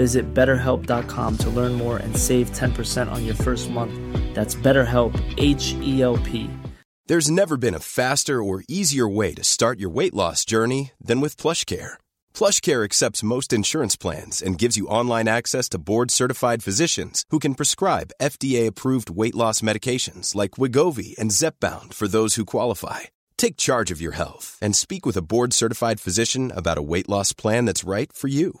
Visit betterhelp.com to learn more and save 10% on your first month. That's BetterHelp, H E L P. There's never been a faster or easier way to start your weight loss journey than with PlushCare. PlushCare accepts most insurance plans and gives you online access to board-certified physicians who can prescribe FDA-approved weight loss medications like Wigovi and Zepbound for those who qualify. Take charge of your health and speak with a board-certified physician about a weight loss plan that's right for you.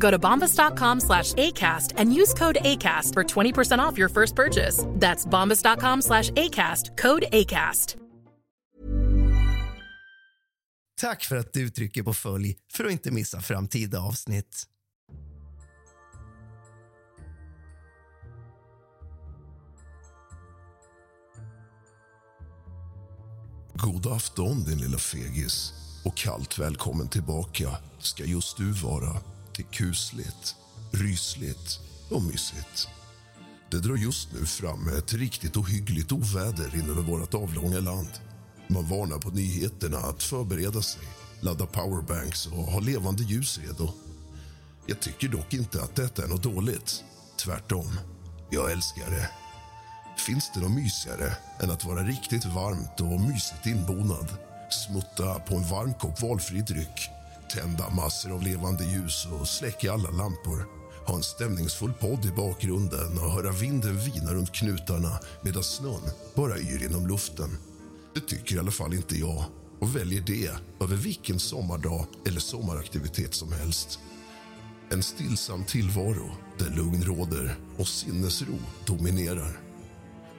Go to bombas.com slash ACAST and use code ACAST for 20% off your first purchase. That's bombas.com slash ACAST, code ACAST. Tack för att du trycker på följ för att inte missa framtida avsnitt. God afton din lilla fegis och kallt välkommen tillbaka ska just du vara lite kusligt, rysligt och mysigt. Det drar just nu fram ett riktigt ohyggligt oväder in över vårt avlånga land. Man varnar på nyheterna att förbereda sig, ladda powerbanks och ha levande ljus redo. Jag tycker dock inte att detta är något dåligt. Tvärtom. Jag älskar det. Finns det något mysigare än att vara riktigt varmt och mysigt inbonad? Smutta på en varm kopp valfri dryck, tända massor av levande ljus och släcka alla lampor. Ha en stämningsfull podd i bakgrunden och höra vinden vina runt knutarna medan snön bara yr genom luften. Det tycker i alla fall inte jag och väljer det över vilken sommardag eller sommaraktivitet som helst. En stillsam tillvaro där lugn råder och sinnesro dominerar.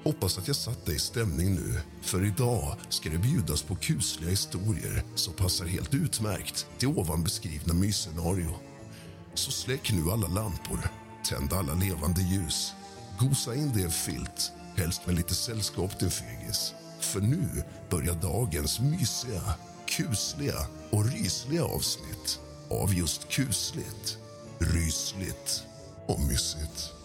Hoppas att jag satt dig i stämning nu, för idag ska det bjudas på kusliga historier som passar helt utmärkt till ovan beskrivna mysscenario. Så släck nu alla lampor, tänd alla levande ljus, gosa in det i en filt, helst med lite sällskap din fegis. För nu börjar dagens mysiga, kusliga och rysliga avsnitt av just kusligt, rysligt och mysigt.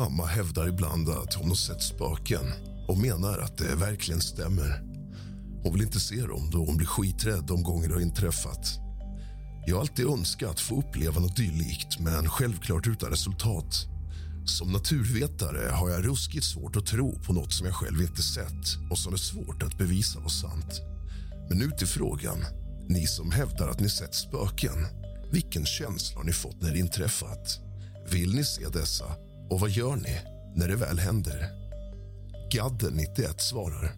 Mamma hävdar ibland att hon har sett spöken och menar att det verkligen stämmer. Hon vill inte se dem då hon blir skiträdd de gånger det har inträffat. Jag har alltid önskat få uppleva något dylikt, men självklart utan resultat. Som naturvetare har jag ruskigt svårt att tro på något som jag själv inte sett och som är svårt att bevisa var sant. Men nu till frågan. Ni som hävdar att ni sett spöken, vilken känsla har ni fått när det inträffat? Vill ni se dessa? Och vad gör ni när det väl händer? Gadden 91 svarar.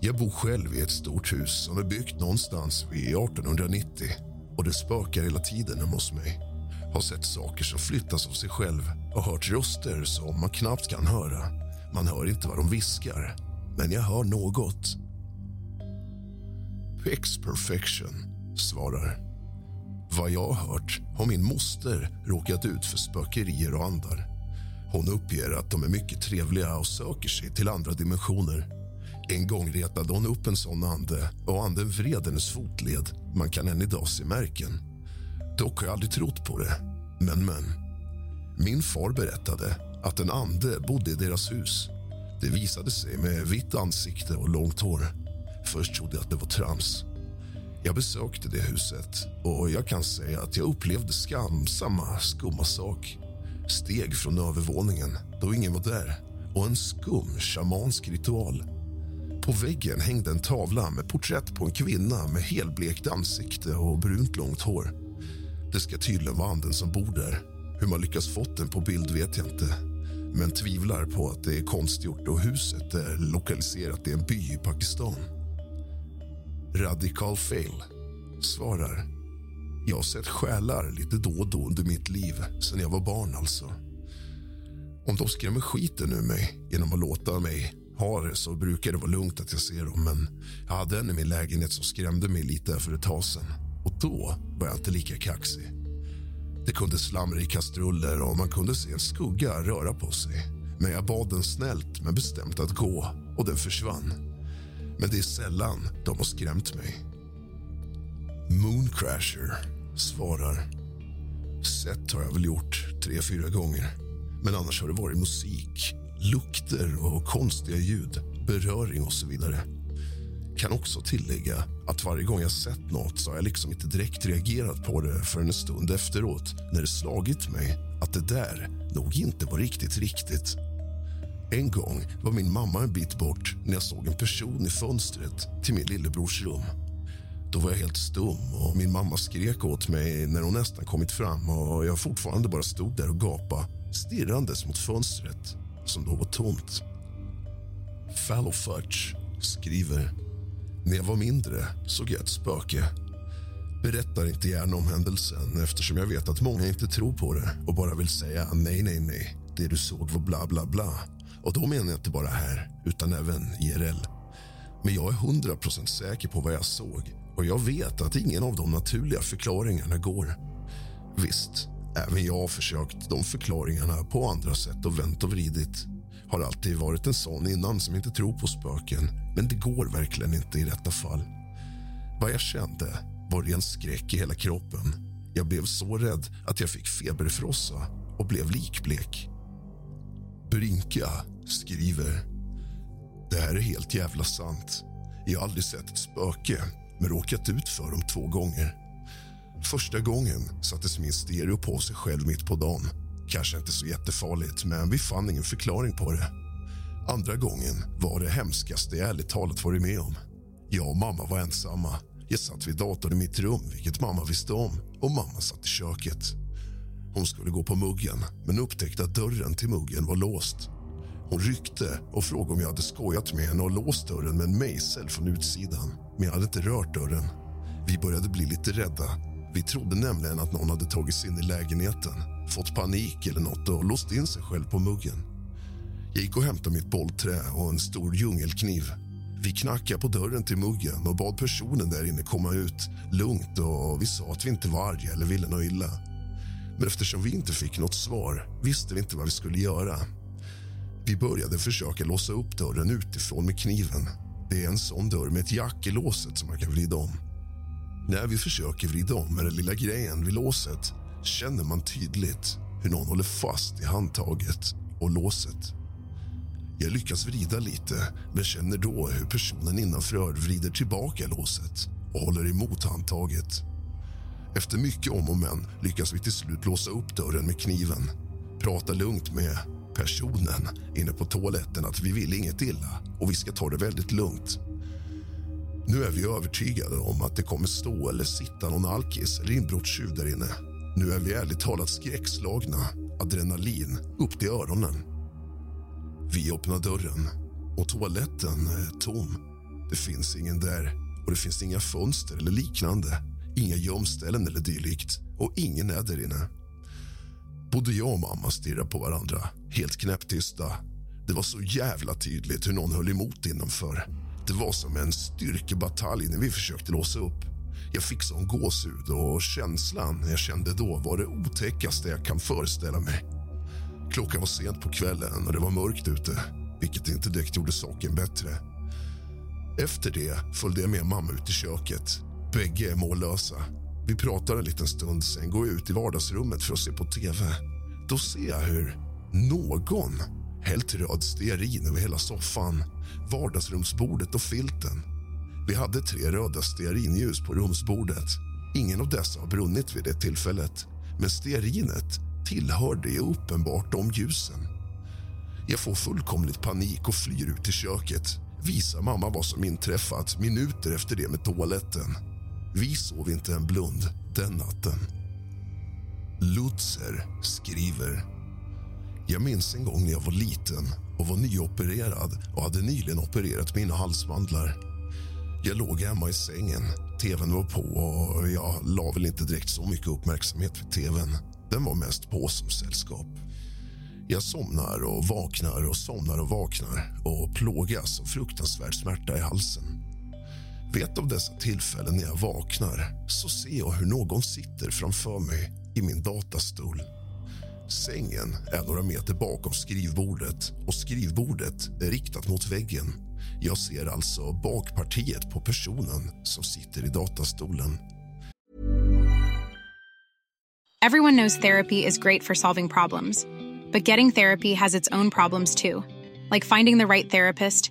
Jag bor själv i ett stort hus som är byggt någonstans vid 1890 och det spökar hela tiden hemma hos mig. Har sett saker som flyttas av sig själv och hört röster som man knappt kan höra. Man hör inte vad de viskar, men jag hör något. Pex Perfection svarar. Vad jag har hört har min moster råkat ut för spökerier och andar. Hon uppger att de är mycket trevliga och söker sig till andra dimensioner. En gång retade hon upp en sån ande och anden vred hennes fotled. Man kan än idag se märken. Dock har jag aldrig trott på det. Men, men. Min far berättade att en ande bodde i deras hus. Det visade sig med vitt ansikte och långt hår. Först trodde jag att det var trams. Jag besökte det huset och jag kan säga att jag upplevde skam, samma skumma sak. Steg från övervåningen då ingen var där och en skum shamansk ritual. På väggen hängde en tavla med porträtt på en kvinna med helblekt ansikte och brunt långt hår. Det ska tydligen vara anden som bor där. Hur man lyckas fått den på bild vet jag inte men tvivlar på att det är konstgjort och huset är lokaliserat i en by i Pakistan. Radical Fail svarar. Jag har sett själar lite då och då under mitt liv, sen jag var barn alltså. Om de skrämmer skiten ur mig genom att låta mig ha det så brukar det vara lugnt att jag ser dem men jag hade en i min lägenhet som skrämde mig lite för ett tag sen. Och då var jag inte lika kaxig. Det kunde slamra i kastruller och man kunde se en skugga röra på sig. Men jag bad den snällt men bestämt att gå och den försvann. Men det är sällan de har skrämt mig. Mooncrasher svarar. Sett har jag väl gjort tre, fyra gånger. Men annars har det varit musik, lukter och konstiga ljud, beröring och så vidare. Kan också tillägga att varje gång jag sett nåt så har jag liksom inte direkt reagerat på det förrän en stund efteråt när det slagit mig att det där nog inte var riktigt riktigt. En gång var min mamma en bit bort när jag såg en person i fönstret till min lillebrors rum. Då var jag helt stum och min mamma skrek åt mig när hon nästan kommit fram och jag fortfarande bara stod där och gapade stirrandes mot fönstret som då var tomt. Fallow Fudge skriver när jag var mindre såg jag ett spöke. Berättar inte gärna om händelsen eftersom jag vet att många inte tror på det och bara vill säga nej, nej, nej. Det du såg var bla, bla, bla. Och då menar jag inte bara här, utan även IRL. Men jag är hundra procent säker på vad jag såg och jag vet att ingen av de naturliga förklaringarna går. Visst, även jag har försökt de förklaringarna på andra sätt och vänt och vridit. Har alltid varit en sån innan som inte tror på spöken men det går verkligen inte i detta fall. Vad jag kände var ren skräck i hela kroppen. Jag blev så rädd att jag fick feberfrossa och blev likblek. Brinka skriver. Det här är helt jävla sant. Jag har aldrig sett ett spöke, men råkat ut för dem två gånger. Första gången sattes min stereo på sig själv mitt på dagen. Kanske inte så jättefarligt, men vi fann ingen förklaring på det. Andra gången var det hemskaste jag ärligt talat varit med om. Jag och mamma var ensamma. Jag satt vid datorn i mitt rum, vilket mamma visste om, och mamma satt i köket. Hon skulle gå på muggen, men upptäckte att dörren till muggen var låst. Hon ryckte och frågade om jag hade skojat med henne och låst dörren med en mejsel från utsidan. Men jag hade inte rört dörren. Vi började bli lite rädda. Vi trodde nämligen att någon hade tagit sig in i lägenheten, fått panik eller något och låst in sig själv på muggen. Jag gick och hämtade mitt bollträ och en stor djungelkniv. Vi knackade på dörren till muggen och bad personen där inne komma ut lugnt och vi sa att vi inte var arga eller ville något illa. Men eftersom vi inte fick något svar visste vi inte vad vi skulle göra. Vi började försöka låsa upp dörren utifrån med kniven. Det är en sån dörr med ett jack i låset som man kan vrida om. När vi försöker vrida om med den lilla grejen vid låset känner man tydligt hur någon håller fast i handtaget och låset. Jag lyckas vrida lite, men känner då hur personen innanför vrider tillbaka låset och håller emot handtaget. Efter mycket om och men lyckas vi till slut låsa upp dörren med kniven. Prata lugnt med personen inne på toaletten att vi vill inget illa och vi ska ta det väldigt lugnt. Nu är vi övertygade om att det kommer stå eller sitta någon alkis eller inbrottstjuv där inne. Nu är vi ärligt talat skräckslagna, adrenalin upp till öronen. Vi öppnar dörren och toaletten är tom. Det finns ingen där och det finns inga fönster eller liknande. Inga gömställen eller dylikt och ingen är där inne. Både jag och mamma stirrade på varandra, helt knäpptysta. Det var så jävla tydligt hur någon höll emot innanför. Det var som en styrkebatalj när vi försökte låsa upp. Jag fick sån gåshud och känslan jag kände då var det otäckaste jag kan föreställa mig. Klockan var sent på kvällen och det var mörkt ute vilket inte direkt gjorde saken bättre. Efter det följde jag med mamma ut i köket. Bägge är mållösa. Vi pratar en liten stund, sen går jag ut i vardagsrummet för att se på tv. Då ser jag hur någon hällt röd stearin över hela soffan, vardagsrumsbordet och filten. Vi hade tre röda stearinljus på rumsbordet. Ingen av dessa har brunnit vid det tillfället men stearinet tillhörde ju uppenbart de ljusen. Jag får fullkomligt panik och flyr ut i köket. Visar mamma vad som inträffat minuter efter det med toaletten. Vi sov inte en blund den natten. Lutzer skriver... Jag minns en gång när jag var liten och var nyopererad och hade nyligen opererat mina halsmandlar. Jag låg hemma i sängen, tvn var på och jag la väl inte direkt så mycket uppmärksamhet vid tvn. Den var mest på som sällskap. Jag somnar och vaknar och somnar och vaknar och plågas av fruktansvärd smärta i halsen. Vid ett av dessa tillfällen när jag vaknar så ser jag hur någon sitter framför mig i min datastol. Sängen är några meter bakom skrivbordet och skrivbordet är riktat mot väggen. Jag ser alltså bakpartiet på personen som sitter i datastolen. Everyone knows therapy is great for solving problems, but getting therapy has its own problems too, like finding the right therapist,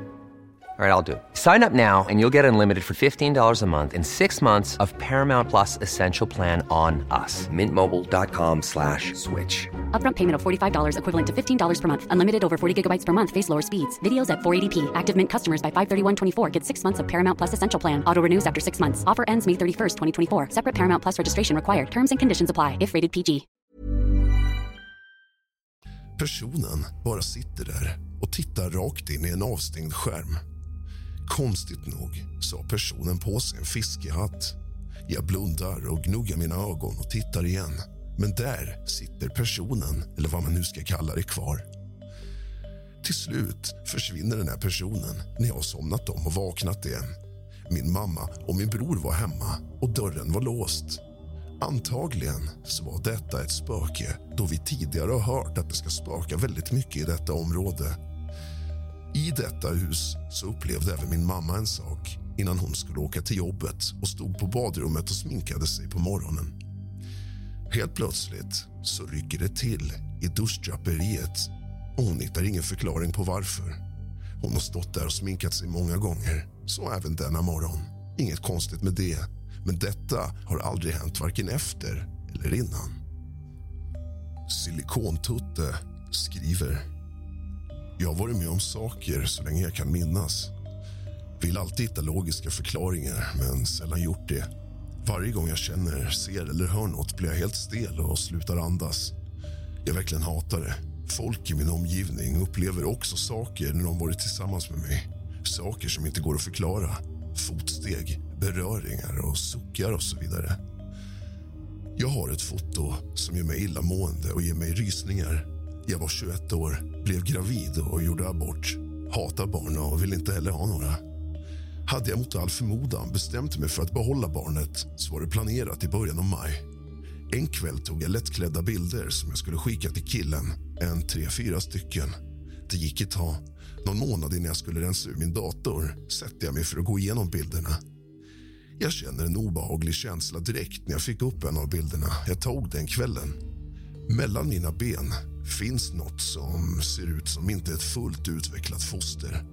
All right, I'll do it. Sign up now and you'll get unlimited for $15 a month in six months of Paramount Plus Essential Plan on us. Mintmobile.com slash switch. Upfront payment of $45 equivalent to $15 per month. Unlimited over 40 gigabytes per month. Face lower speeds. Videos at 480p. Active Mint customers by 531.24 get six months of Paramount Plus Essential Plan. Auto renews after six months. Offer ends May 31st, 2024. Separate Paramount Plus registration required. Terms and conditions apply if rated PG. Personen bara sitter där och tittar rakt in i en avstängd skärm. Konstigt nog så har personen på sig en fiskehatt. Jag blundar och gnuggar mina ögon och tittar igen. Men där sitter personen, eller vad man nu ska kalla det, kvar. Till slut försvinner den här personen när jag har somnat om och vaknat igen. Min mamma och min bror var hemma och dörren var låst. Antagligen så var detta ett spöke då vi tidigare har hört att det ska spöka väldigt mycket i detta område. I detta hus så upplevde även min mamma en sak innan hon skulle åka till jobbet och stod på badrummet och sminkade sig på morgonen. Helt plötsligt så rycker det till i duschdraperiet och hon hittar ingen förklaring på varför. Hon har stått där och sminkat sig många gånger, så även denna morgon. Inget konstigt med det, men detta har aldrig hänt varken efter eller innan. Silikontutte skriver jag har varit med om saker så länge jag kan minnas. Vill alltid hitta logiska förklaringar, men sällan gjort det. Varje gång jag känner, ser eller hör något blir jag helt stel och slutar andas. Jag verkligen hatar det. Folk i min omgivning upplever också saker när de varit tillsammans med mig. Saker som inte går att förklara. Fotsteg, beröringar och suckar och så vidare. Jag har ett foto som gör mig illamående och ger mig rysningar jag var 21 år, blev gravid och gjorde abort. Hatar barn och vill inte heller ha några. Hade jag mot all förmodan bestämt mig för att behålla barnet så var det planerat i början av maj. En kväll tog jag lättklädda bilder som jag skulle skicka till killen. En tre, fyra stycken. Det gick ett tag. Någon månad innan jag skulle rensa ur min dator sätter jag mig för att gå igenom bilderna. Jag känner en obehaglig känsla direkt när jag fick upp en av bilderna jag tog den kvällen. Mellan mina ben finns nåt som ser ut som inte ett fullt utvecklat foster.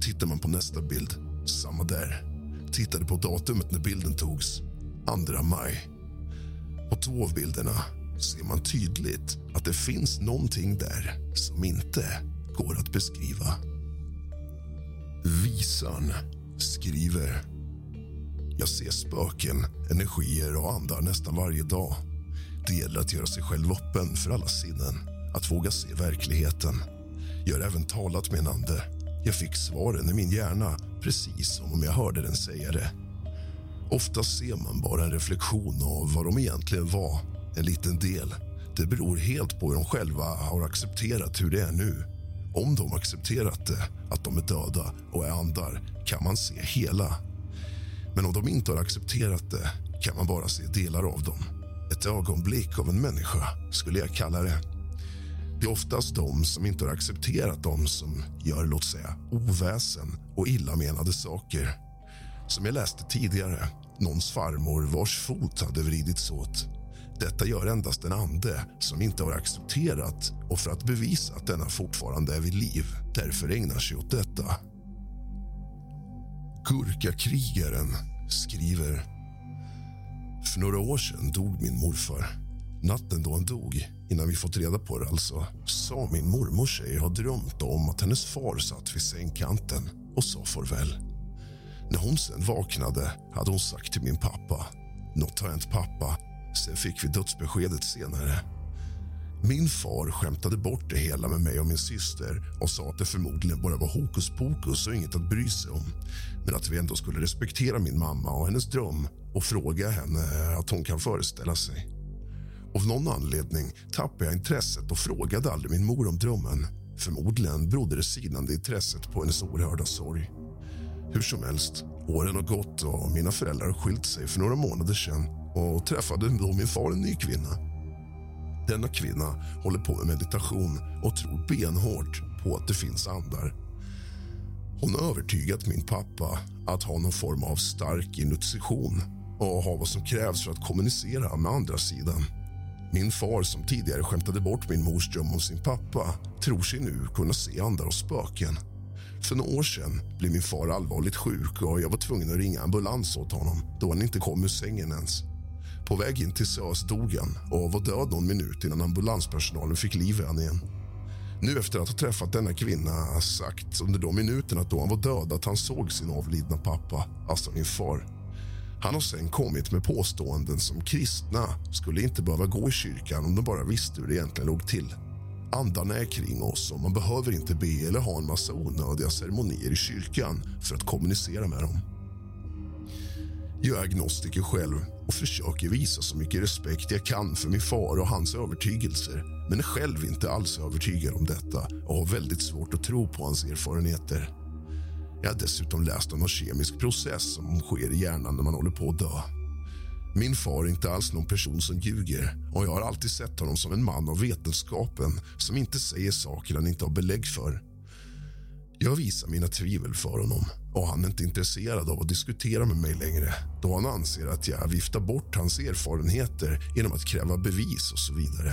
Tittar man på nästa bild, samma där. Tittade på datumet när bilden togs, 2 maj. På två av bilderna ser man tydligt att det finns någonting där som inte går att beskriva. Visan skriver jag ser spöken, energier och andar nästan varje dag. Det gäller att göra sig själv öppen för alla sinnen att våga se verkligheten. Jag har även talat med en ande. Jag fick svaren i min hjärna precis som om jag hörde den säga det. Ofta ser man bara en reflektion av vad de egentligen var, en liten del. Det beror helt på hur de själva har accepterat hur det är nu. Om de accepterat det, att de är döda och är andar, kan man se hela. Men om de inte har accepterat det kan man bara se delar av dem. Ett ögonblick av en människa, skulle jag kalla det. Det är oftast de som inte har accepterat dem som gör låt säga, oväsen och illamenade saker. Som jag läste tidigare, någons farmor vars fot hade vridits åt. Detta gör endast en ande som inte har accepterat och för att bevisa att denna fortfarande är vid liv därför ägnar sig åt detta. Gurkakrigaren skriver För några år sedan dog min morfar. Natten då han dog, innan vi fått reda på det alltså sa min mormor sig ha drömt om att hennes far satt vid sängkanten och sa farväl. När hon sen vaknade hade hon sagt till min pappa något har hänt pappa. Sen fick vi dödsbeskedet senare. Min far skämtade bort det hela med mig och min syster och sa att det förmodligen bara var hokus pokus och inget att bry sig om men att vi ändå skulle respektera min mamma och hennes dröm och fråga henne att hon kan föreställa sig. Av någon anledning tappade jag intresset och frågade aldrig min mor om drömmen. Förmodligen berodde det sinande intresset på hennes oerhörda sorg. Hur som helst, åren har gått och mina föräldrar har skilt sig för några månader sedan och träffade då min far en ny kvinna. Denna kvinna håller på med meditation och tror benhårt på att det finns andar. Hon har övertygat min pappa att ha någon form av stark intuition och ha vad som krävs för att kommunicera med andra sidan. Min far, som tidigare skämtade bort min mors dröm om sin pappa tror sig nu kunna se andar och spöken. För några år sedan blev min far allvarligt sjuk och jag var tvungen att ringa ambulans åt honom då han inte kom ur sängen ens. På väg in till SÖS dog han och var död någon minut innan ambulanspersonalen fick liv i honom igen. Nu efter att ha träffat denna kvinna sagt under de minuterna då han var död att han såg sin avlidna pappa, alltså min far. Han har sen kommit med påståenden som kristna skulle inte behöva gå i kyrkan om de bara visste hur det egentligen låg till. Andarna är kring oss och man behöver inte be eller ha en massa onödiga ceremonier i kyrkan för att kommunicera med dem. Jag är agnostiker själv och försöker visa så mycket respekt jag kan för min far och hans övertygelser men är själv inte alls övertygad om detta och har väldigt svårt att tro på hans erfarenheter. Jag har dessutom läst om någon kemisk process som sker i hjärnan när man håller på att dö. Min far är inte alls någon person som ljuger och jag har alltid sett honom som en man av vetenskapen som inte säger saker han inte har belägg för. Jag visar mina tvivel för honom och han är inte intresserad av att diskutera med mig längre då han anser att jag viftar bort hans erfarenheter genom att kräva bevis och så vidare.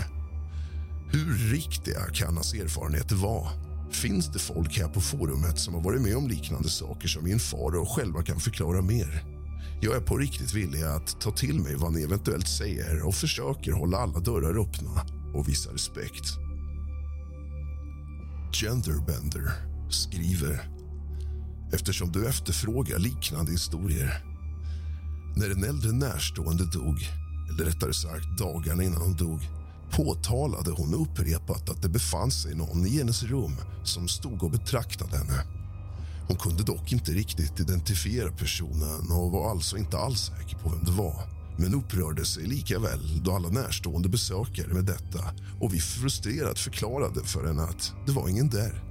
Hur riktiga kan hans erfarenheter vara? Finns det folk här på forumet som har varit med om liknande saker som min far och själva kan förklara mer? Jag är på riktigt villig att ta till mig vad ni eventuellt säger och försöker hålla alla dörrar öppna och visa respekt. Genderbender skriver eftersom du efterfrågar liknande historier. När en äldre närstående dog, eller rättare sagt dagarna innan hon dog påtalade hon upprepat att det befann sig någon i hennes rum som stod och betraktade henne. Hon kunde dock inte riktigt identifiera personen och var alltså inte alls säker på vem det var men upprörde sig lika väl då alla närstående besökare med detta och vi frustrerat förklarade för henne att det var ingen där.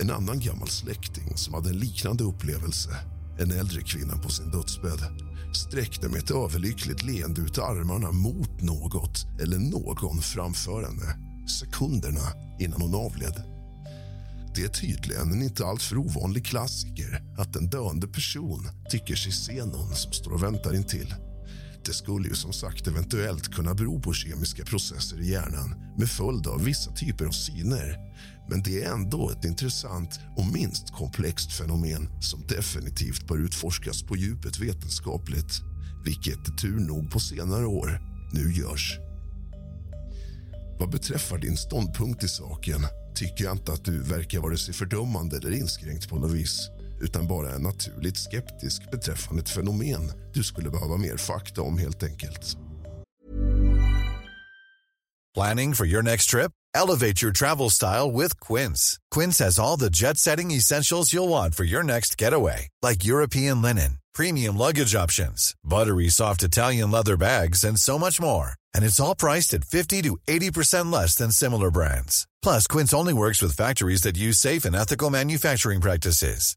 En annan gammal släkting som hade en liknande upplevelse en äldre kvinna på sin dödsbädd sträckte med ett överlyckligt leende ut armarna mot något eller någon framför henne sekunderna innan hon avled. Det är tydligen en inte alltför ovanlig klassiker att en döende person tycker sig se någon som står och väntar intill. Det skulle ju som sagt eventuellt kunna bero på kemiska processer i hjärnan med följd av vissa typer av syner. Men det är ändå ett intressant och minst komplext fenomen som definitivt bör utforskas på djupet vetenskapligt vilket tur nog på senare år nu görs. Vad beträffar din ståndpunkt i saken tycker jag inte att du verkar vare sig fördömande eller inskränkt på något vis utan bara är naturligt skeptisk beträffande ett fenomen du skulle behöva mer fakta om helt enkelt. Planning for your next trip? Elevate your travel style with Quince. Quince has all the jet setting essentials you'll want for your next getaway, like European linen, premium luggage options, buttery soft Italian leather bags, and so much more. And it's all priced at 50 to 80% less than similar brands. Plus, Quince only works with factories that use safe and ethical manufacturing practices.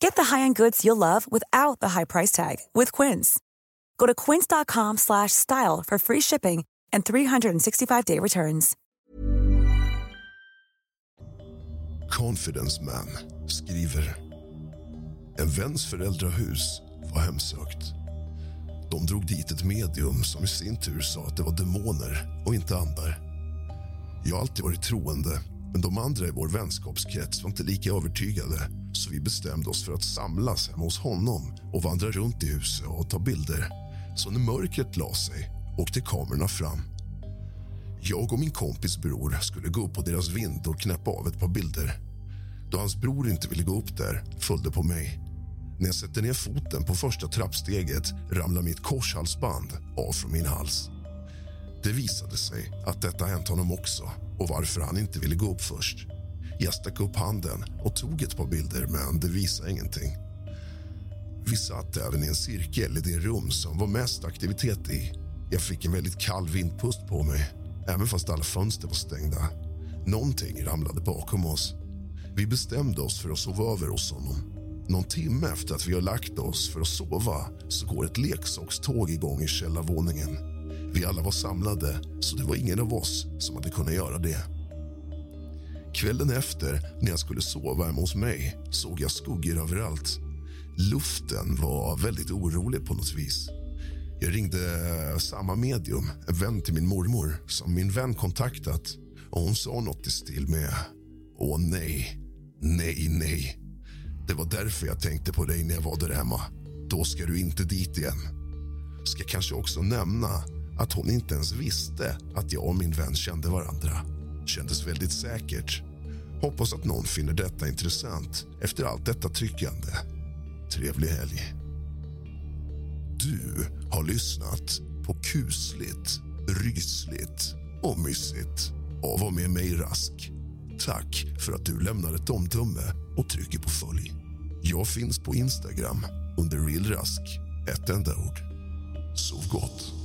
Get the high-end goods you'll love without the high price tag with Quince. Go to quince.com slash style for free shipping and 365-day returns. Confidence Man skriver En väns föräldrahus var hemsökt. De drog dit ett medium som i sin tur sa att det var demoner och inte andar. Jag har alltid varit troende, men de andra i vår vänskapskrets var inte lika övertygade så vi bestämde oss för att samlas hemma hos honom och vandra runt i huset och ta bilder. Så när mörkret la sig åkte kamerorna fram. Jag och min kompis bror skulle gå upp på deras vind och knäppa av ett par bilder. Då hans bror inte ville gå upp där följde på mig. När jag sätter ner foten på första trappsteget ramlar mitt korshalsband av från min hals. Det visade sig att detta hänt honom också och varför han inte ville gå upp först. Jag stack upp handen och tog ett par bilder, men det visade ingenting. Vi satt även i en cirkel i det rum som var mest aktivitet i. Jag fick en väldigt kall vindpust på mig, även fast alla fönster var stängda. Någonting ramlade bakom oss. Vi bestämde oss för att sova över hos honom. Någon timme efter att vi har lagt oss för att sova så går ett leksakståg igång i källarvåningen. Vi alla var samlade, så det var ingen av oss som hade kunnat göra det. Kvällen efter, när jag skulle sova hemma hos mig, såg jag skuggor överallt. Luften var väldigt orolig på något vis. Jag ringde eh, samma medium, en vän till min mormor som min vän kontaktat och hon sa något i stil med Åh nej, nej, nej. Det var därför jag tänkte på dig när jag var där hemma. Då ska du inte dit igen. Ska kanske också nämna att hon inte ens visste att jag och min vän kände varandra. Kändes väldigt säkert. Hoppas att någon finner detta intressant efter allt detta tryckande. Trevlig helg. Du har lyssnat på kusligt, rysligt och mysigt av och med mig Rask. Tack för att du lämnar ett omdöme och trycker på följ. Jag finns på Instagram under realrask, ett enda ord. Sov gott.